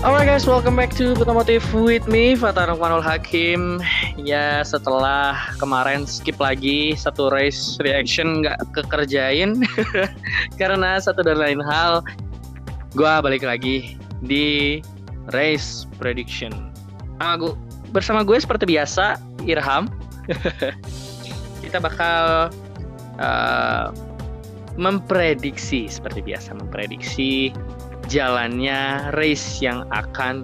Alright guys, welcome back to Otomotive with me, Fatah Rukmanul Hakim. Ya setelah kemarin skip lagi satu race reaction nggak kekerjain karena satu dan lain hal, gue balik lagi di race prediction. Nah, gua, bersama gue seperti biasa, Irham. Kita bakal uh, memprediksi seperti biasa, memprediksi jalannya race yang akan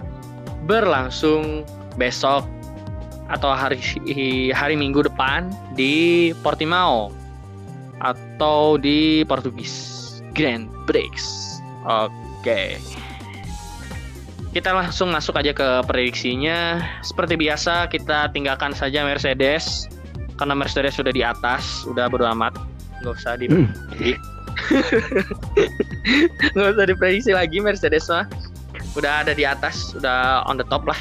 berlangsung besok atau hari hari Minggu depan di Portimao atau di Portugis Grand Prix. Oke. Kita langsung masuk aja ke prediksinya. Seperti biasa kita tinggalkan saja Mercedes karena Mercedes sudah di atas, udah bodo amat. Nggak usah di Hmm. nggak usah diprediksi lagi Mercedes mah. Udah ada di atas udah on the top lah.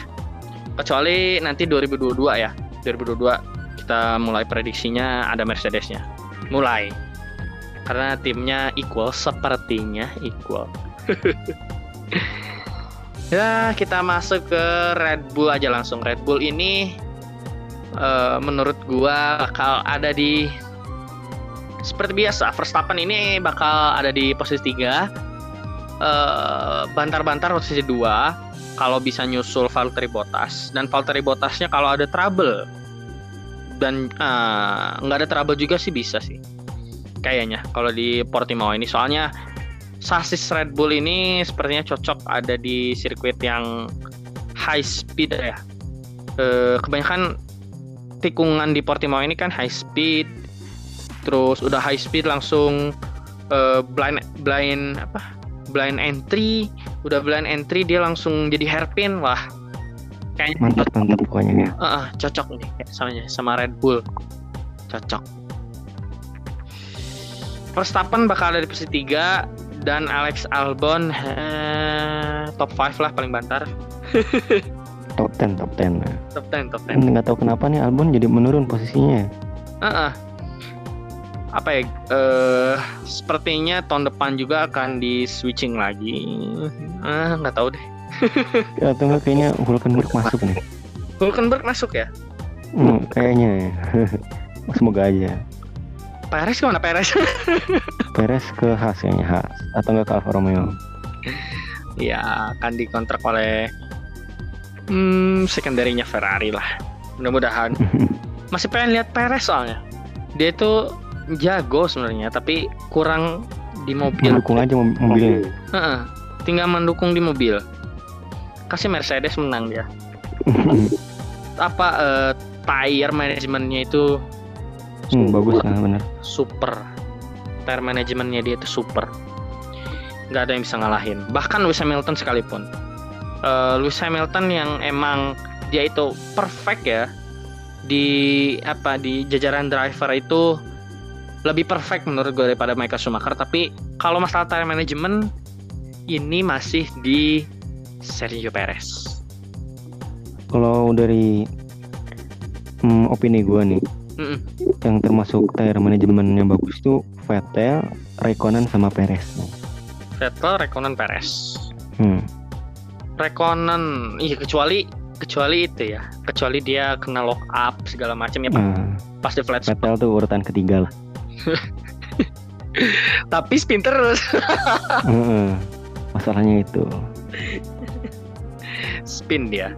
Kecuali nanti 2022 ya. 2022 kita mulai prediksinya ada Mercedesnya. Mulai. Karena timnya equal sepertinya equal. Ya kita masuk ke Red Bull aja langsung. Red Bull ini eh, menurut gua bakal ada di seperti biasa Verstappen ini bakal ada di posisi 3 eh, bantar-bantar posisi 2 kalau bisa nyusul Valtteri Bottas. Dan Valtteri Bottasnya kalau ada trouble dan eh, nggak ada trouble juga sih bisa sih. Kayaknya kalau di Portimao ini. Soalnya sasis Red Bull ini sepertinya cocok ada di sirkuit yang high speed ya. Eh, kebanyakan tikungan di Portimao ini kan high speed terus udah high speed langsung eh, blind blind apa? Blind entry. Udah blind entry dia langsung jadi hairpin. Wah kayaknya mantap mantap pokoknya ya. Eh, cocok nih kayak sama sama Red Bull. Cocok. Verstappen bakal ada di posisi 3 dan Alex Albon eh, top 5 lah paling bantar. Top 10 top 10 nah. top 10 top 10 nggak tahu kenapa nih Albon jadi menurun posisinya Heeh. Apa ya eh sepertinya tahun depan juga akan di switching lagi. Ah nggak tahu deh. Atau enggak kayaknya Hulkenberg masuk nih. Hulkenberg masuk ya? Hmm, kayaknya ya. Semoga aja. Perez ke mana Perez? Perez ke Haas kayaknya Haas. Atau enggak ke Alfa Romeo. Ya akan dikontrak oleh hmm sekunderinya Ferrari lah. Mudah-mudahan. Masih pengen lihat Perez soalnya. Dia itu jago sebenarnya tapi kurang di mobil. Mendukung aja mob- mobilnya. Heeh, tinggal mendukung di mobil. Kasih Mercedes menang dia. Apa eh, tire manajemennya itu hmm, bagus lah bener. Super. Tire manajemennya dia itu super. Nggak ada yang bisa ngalahin. Bahkan Lewis Hamilton sekalipun. Eh, Lewis Hamilton yang emang dia itu perfect ya. Di apa di jajaran driver itu lebih perfect menurut gue daripada Michael Schumacher tapi kalau masalah tire management ini masih di Sergio Perez. Kalau dari hmm, opini gue nih Mm-mm. yang termasuk tire manajemen yang bagus tuh Vettel, Raikkonen sama Perez. Vettel, Raikkonen, Perez. Hmm. Rekonen, iya kecuali kecuali itu ya, kecuali dia kena lock up segala macam ya nah, pas di flat spot. Vettel tuh urutan ketiga lah Tapi spin terus. Heeh. masalahnya itu spin dia.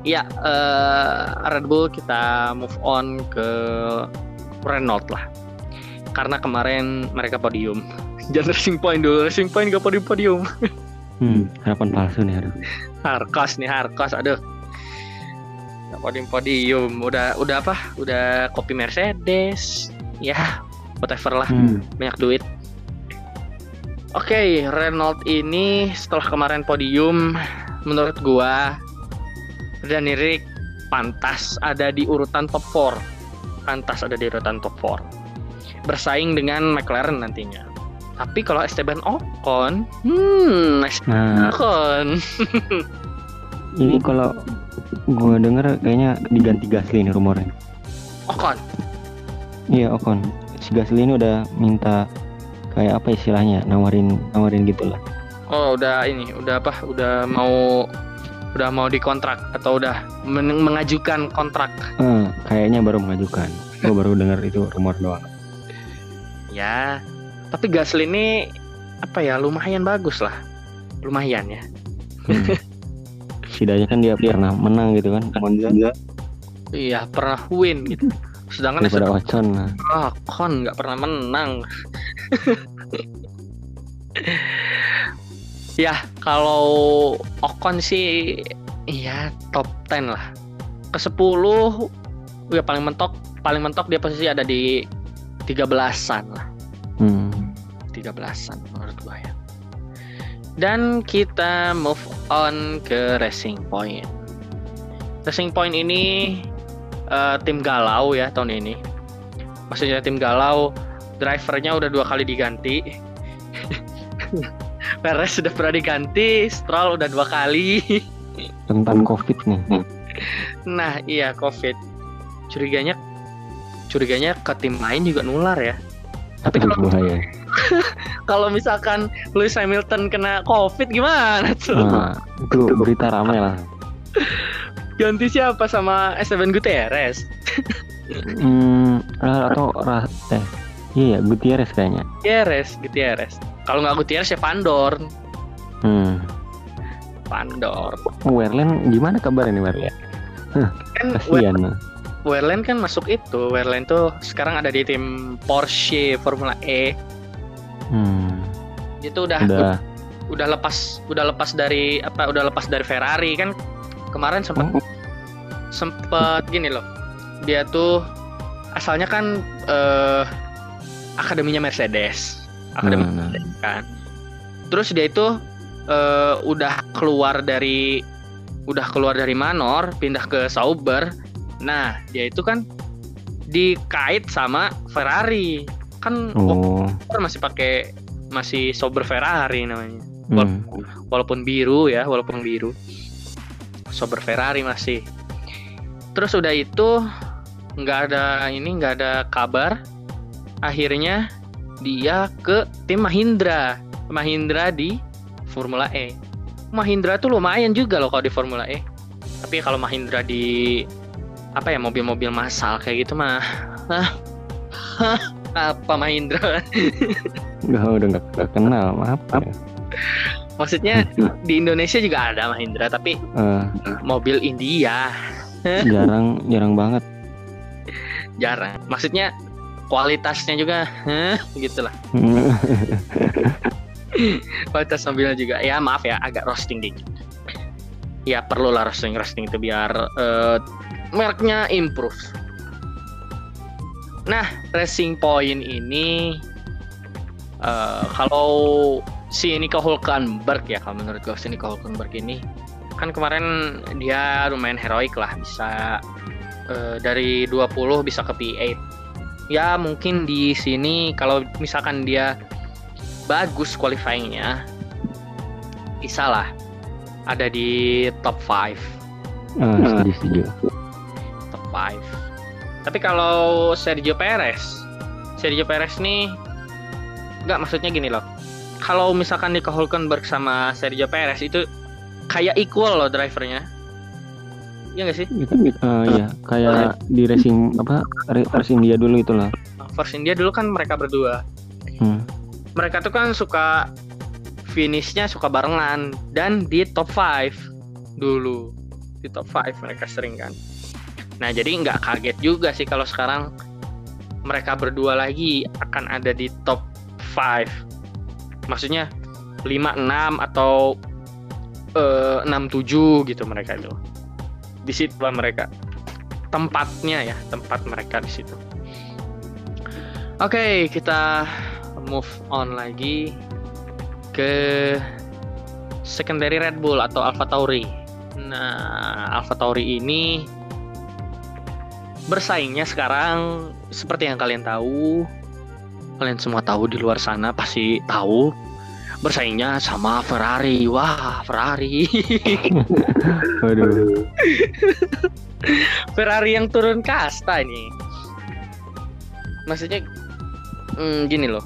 Ya, eh, Red Bull kita move on ke Renault lah. Karena kemarin mereka podium. Jangan racing point dulu, racing point gak podium-podium. hmm, harapan palsu nih aduh Harkos nih, Harkos, aduh. Gak podium-podium, udah udah apa? Udah kopi Mercedes. Ya, whatever lah. hmm. banyak duit. Oke, Renault ini setelah kemarin podium, menurut gua Dani Rick pantas ada di urutan top 4. Pantas ada di urutan top 4. Bersaing dengan McLaren nantinya. Tapi kalau Esteban Ocon, hmm, Esteban nah Ocon. ini kalau gue denger kayaknya diganti Gasly nih rumornya Ocon. iya Ocon si Gasly ini udah minta kayak apa istilahnya nawarin nawarin gitu lah Oh, udah ini, udah apa? Udah mau udah mau dikontrak atau udah men- mengajukan kontrak. Eh, kayaknya baru mengajukan. Gue baru dengar itu rumor doang. Ya. Tapi Gasly ini apa ya? Lumayan bagus lah. Lumayan ya. Hmm. Setidaknya kan dia pernah menang gitu kan Monza Iya, pernah win gitu. Sedangkan daripada Ocon nah. Ah, kon nggak pernah menang. ya, kalau Ocon sih ya top 10 lah. Ke 10 ya paling mentok, paling mentok dia posisi ada di 13-an lah. Hmm. 13-an menurut gua ya. Dan kita move on ke Racing Point. Racing Point ini eh, tim galau ya tahun ini. Maksudnya tim galau, drivernya udah dua kali diganti. Perez sudah pernah diganti, Stroll udah dua kali. Tentang Covid nih. Nah, iya COVID. Curiganya curiganya ke tim lain juga nular ya. Tapi kalau bahaya. kalau misalkan Lewis Hamilton kena COVID gimana tuh? Nah, itu berita ramai lah. Ganti siapa sama Esteban Gutierrez? Hmm, atau eh iya ya Gutierrez kayaknya. Gutierrez, Gutierrez. Kalau nggak Gutierrez ya Pandor. Hmm. Pandor. Werlen gimana kabarnya nih Werlen? Kan Kasihan. Werlen kan masuk itu. Werlen tuh sekarang ada di tim Porsche Formula E. Hmm. Itu udah Udah. udah lepas udah lepas dari apa? Udah lepas dari Ferrari kan. Kemarin sempat Oh, sempet gini loh. Dia tuh asalnya kan eh akademinya Mercedes. Akademi. Mercedes kan. Terus dia itu eh, udah keluar dari udah keluar dari Manor pindah ke Sauber. Nah dia itu kan dikait sama Ferrari. Kan Oh. Masih pakai masih Sauber Ferrari namanya. Hmm. walaupun biru ya walaupun biru Sauber Ferrari masih. Terus udah itu nggak ada ini nggak ada kabar. Akhirnya dia ke tim Mahindra. Mahindra di Formula E. Mahindra tuh lumayan juga loh kalau di Formula E. Tapi kalau Mahindra di apa ya mobil-mobil massal kayak gitu mah ah, apa Mahindra? Nggak, udah nggak kenal apa ya? Maksudnya di Indonesia juga ada Mahindra tapi Eh, mobil India. Jarang jarang banget. jarang. Maksudnya kualitasnya juga heh, gitulah kualitas mobilnya juga ya maaf ya agak roasting dikit. Ya perlu lah roasting roasting itu biar eh, mereknya improve. Nah Racing Point ini eh, kalau si Nico Hulkenberg ya kalau menurut gue si Nico Hulkenberg ini. Kan kemarin dia lumayan heroik lah bisa eh, dari 20 bisa ke P8 ya mungkin di sini kalau misalkan dia bagus qualifyingnya bisa lah ada di top 5 Ah, setuju setuju. top 5 tapi kalau Sergio Perez Sergio Perez nih nggak maksudnya gini loh kalau misalkan Nico Hulkenberg sama Sergio Perez itu kayak equal loh drivernya. Iya nggak sih? Eh, iya, kayak di racing apa racing dia dulu itulah. Force India dulu kan mereka berdua. Hmm. mereka tuh kan suka finishnya suka barengan. Dan di top 5 dulu. Di top 5 mereka sering kan. Nah jadi nggak kaget juga sih kalau sekarang mereka berdua lagi akan ada di top 5 maksudnya 5 6 atau eh, 6 7 gitu mereka itu. Di situ lah mereka. Tempatnya ya tempat mereka di situ. Oke, kita move on lagi ke secondary Red Bull atau Alpha Tauri. Nah, Alpha Tauri ini bersaingnya sekarang seperti yang kalian tahu, kalian semua tahu di luar sana pasti tahu bersaingnya sama Ferrari. Wah, Ferrari. Waduh. Ferrari yang turun kasta ini. Maksudnya hmm, gini loh.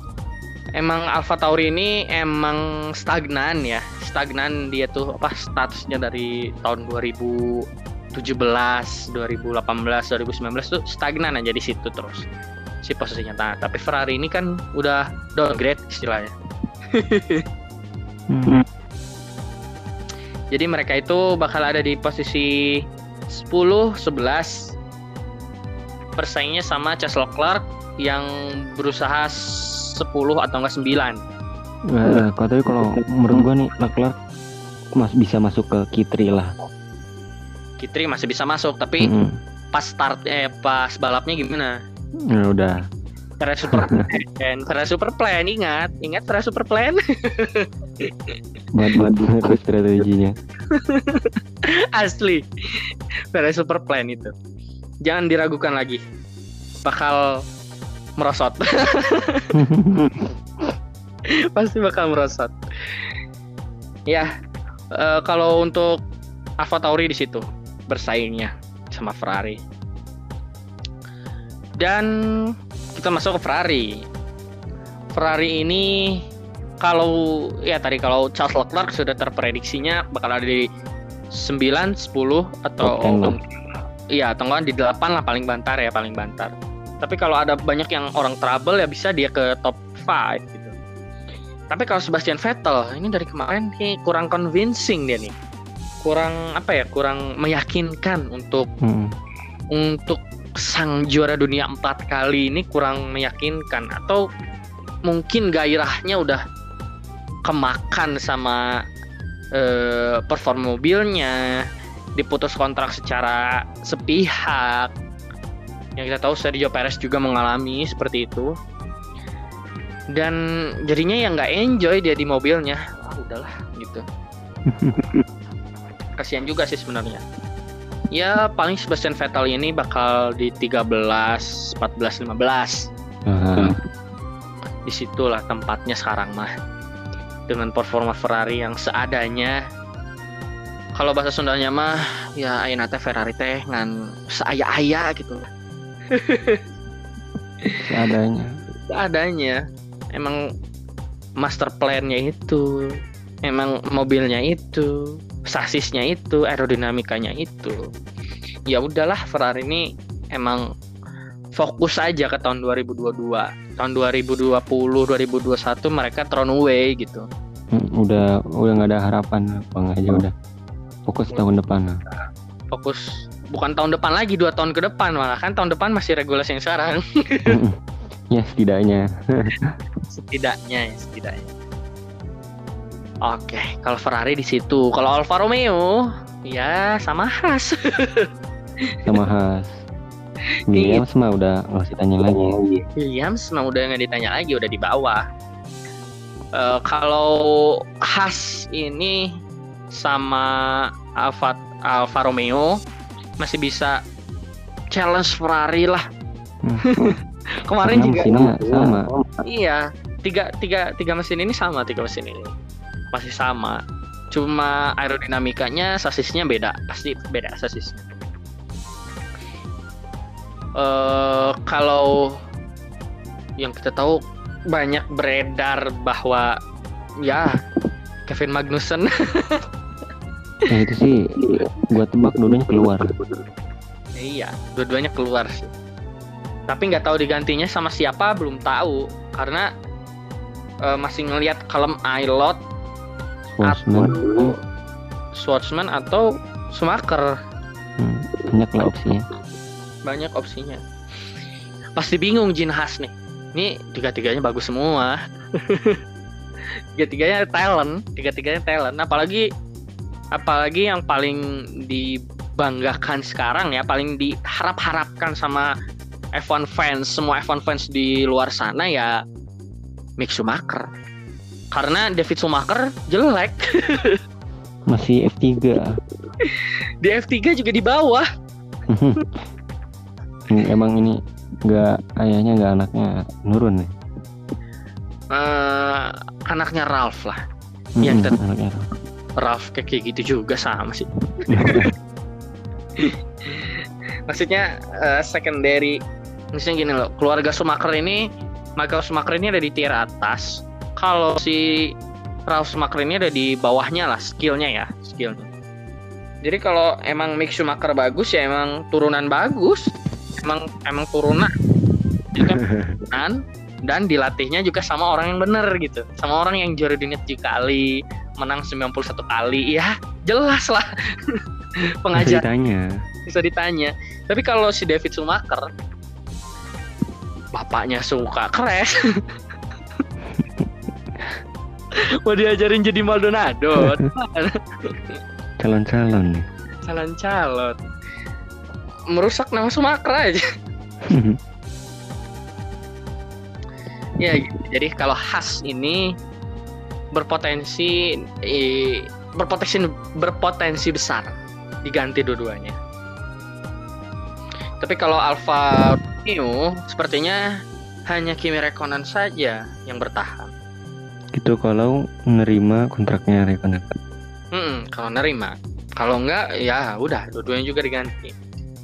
emang Alfa Tauri ini emang stagnan ya stagnan dia tuh apa statusnya dari tahun 2017 2018 2019 tuh stagnan aja di situ terus si posisinya nah, tapi Ferrari ini kan udah downgrade istilahnya Hmm. jadi mereka itu bakal ada di posisi 10 11 persaingnya sama Charles Leclerc yang berusaha 10 atau enggak 9 Eh, kalau tapi kalau menurut gua nih Leclerc mas bisa masuk ke Kitri lah. Kitri masih bisa masuk tapi Mm-mm. pas start eh pas balapnya gimana Ya udah. Ferrari Super Plan Ferrari Super Plan ingat ingat Ferrari Super Plan. Buat buat bener strateginya. asli. Ferrari Super Plan itu. Jangan diragukan lagi. Bakal merosot. Pasti bakal merosot. Ya eh, kalau untuk Alfa Tauri di situ bersaingnya sama Ferrari dan kita masuk ke Ferrari Ferrari ini kalau ya tadi kalau Charles Leclerc sudah terprediksinya bakal ada di 9, 10 atau Top 10 lah. iya atau di 8 lah paling bantar ya paling bantar. Tapi kalau ada banyak yang orang trouble ya bisa dia ke top 5 gitu. Tapi kalau Sebastian Vettel ini dari kemarin nih kurang convincing dia nih. Kurang apa ya? Kurang meyakinkan untuk Mm. untuk sang juara dunia empat kali ini kurang meyakinkan atau mungkin gairahnya udah kemakan sama eh, perform mobilnya diputus kontrak secara sepihak. Yang kita tahu Sergio Perez juga mengalami seperti itu. Dan jadinya ya nggak enjoy dia di mobilnya. Ah udahlah gitu. Kasihan juga sih sebenarnya ya paling Sebastian Vettel ini bakal di 13 14 15 Ah, di situlah tempatnya sekarang mah. Dengan performa Ferrari yang seadanya. Kalau bahasa Sundanya mah ya ayeuna teh Ferrari teh ngan seaya-aya gitu seadanya. seadanya. Emang master plan-nya itu. Emang mobilnya itu sasisnya itu aerodinamikanya itu. Ya udahlah Ferrari ini emang fokus aja ke tahun 2022 tahun 2020 2021 mereka thrown away gitu. Mm, udah udah nggak ada harapan bang aja udah. Fokus tahun depan. fokus bukan tahun depan lagi dua tahun ke depan malah. Kan tahun depan masih regulasi yang sekarang. Mm-mm. ya setidaknya. setidaknya ya setidaknya oke kalau Ferrari di situ kalau Alfa Romeo ya sama Haas sama Has. Williams mah udah nggak usah tanya lagi. Williams mah udah nggak ditanya lagi udah di bawah Eh, kalau Haas ini sama Alfa Alfa Romeo masih bisa challenge Ferrari lah Hmm. kemarin juga mesinnya sama. Iya, tiga tiga tiga mesin ini sama tiga mesin ini masih sama. Cuma aerodinamikanya sasisnya beda, pasti beda sasisnya. Eh kalau yang kita tahu banyak beredar bahwa ya Kevin Magnussen Ya itu sih gua tebak dulunya keluar. iya dua-duanya keluar sih. Tapi nggak tahu digantinya sama siapa belum tahu karena eh, masih ngelihat kalem Ailot Sportsman. atau Schwartzman atau Schumacher? Hmm, banyak lah opsinya. banyak opsinya. Pasti bingung Jin Haas nih. Ini tiga-tiganya bagus semua. Tiga-tiganya talent tiga-tiganya talent. Apalagi apalagi yang paling dibanggakan sekarang ya paling diharap-harapkan sama F1 fans semua F1 fans di luar sana ya Mick Schumacher karena David Schumacher jelek Masih F3. di F3 juga di bawah Hmm, Emang ini nggak ayahnya nggak anaknya nurun nih. Eh, anaknya Ralph lah Iya, Mm-mm, kita- anaknya. Ralph kayak kayak gitu juga sama sih maksudnya eh, secondary maksudnya gini loh keluarga Schumacher ini Michael Schumacher ini ada di tier atas. Kalau si Ralf Schumacher ini ada di bawahnya lah skillnya ya, skillnya. Jadi kalau emang Mick Schumacher bagus ya emang turunan bagus. Emang emang turunan. Turunan dan dilatihnya juga sama orang yang bener gitu. Sama orang yang juara dunia 7 kali, menang 91 kali. Ya, jelas lah. Pengajar Ceritanya. bisa ditanya. Tapi kalau si David Schumacher bapaknya suka kres. Mau diajarin jadi Maldonado. Calon-calon nih. Calon-calon. Merusak nama Schumacher aja. Ya, jadi kalau khas ini berpotensi eh, berpotensi berpotensi besar diganti dua-duanya. Tapi kalau Alfa Romeo sepertinya hanya Kimi Räikkönen saja yang bertahan. Itu kalau menerima kontraknya Raikkonen. Hmm, kalau nerima. Kalau enggak ya udah dua-duanya juga diganti.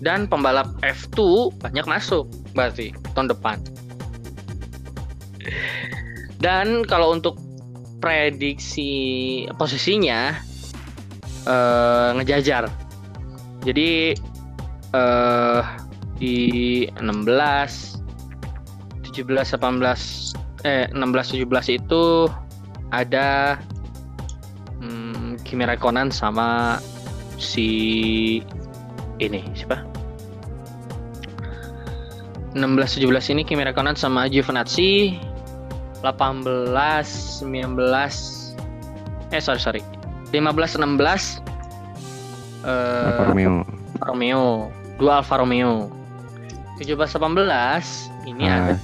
Dan pembalap F2 banyak masuk berarti tahun depan. Dan kalau untuk prediksi posisinya eh, ngejajar. Jadi eh di 16 17 18 eh 16 17 itu ada hmm, Kimi Räikkönen sama si ini siapa? 16 17 ini Kimi Räikkönen sama Giovinazzi. 18 19 eh sorry sorry. 15 16 eh Alfa Romeo. Romeo. Dua Alfa Romeo. 17 18 ini ada Ah,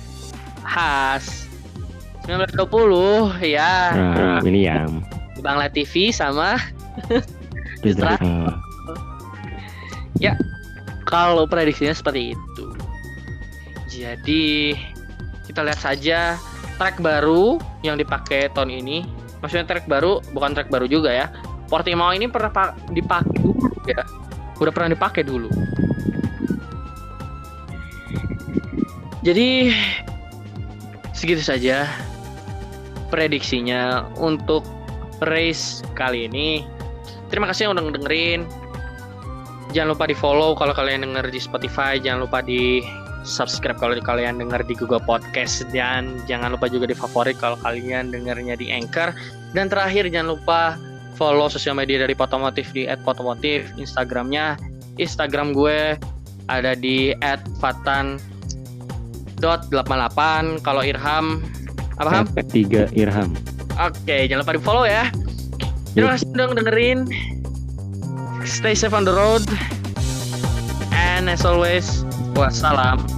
Haas 1920 ya nah, William. Bang Latifi sama Citra. kalau prediksinya seperti itu. Jadi kita lihat saja track baru yang dipakai tahun ini. Maksudnya track baru bukan track baru juga ya. Portimao ini pernah pa- dipakai dulu ya. Udah pernah dipakai dulu. Jadi segitu saja prediksinya untuk race kali ini. Terima kasih yang udah dengerin. Jangan lupa di follow kalau kalian denger di Spotify. Jangan lupa di subscribe kalau kalian denger di Google Podcast dan jangan lupa juga di favorit kalau kalian dengernya di Anchor. Dan terakhir jangan lupa follow sosial media dari Potomotif di @potomotif, Instagramnya, Instagram gue ada di @fatan.88. Kalau Irham apa Ham? F3 Irham. Oke, jangan lupa di follow ya. Terima kasih udah dengerin. Stay safe on the road. And as always, wassalam.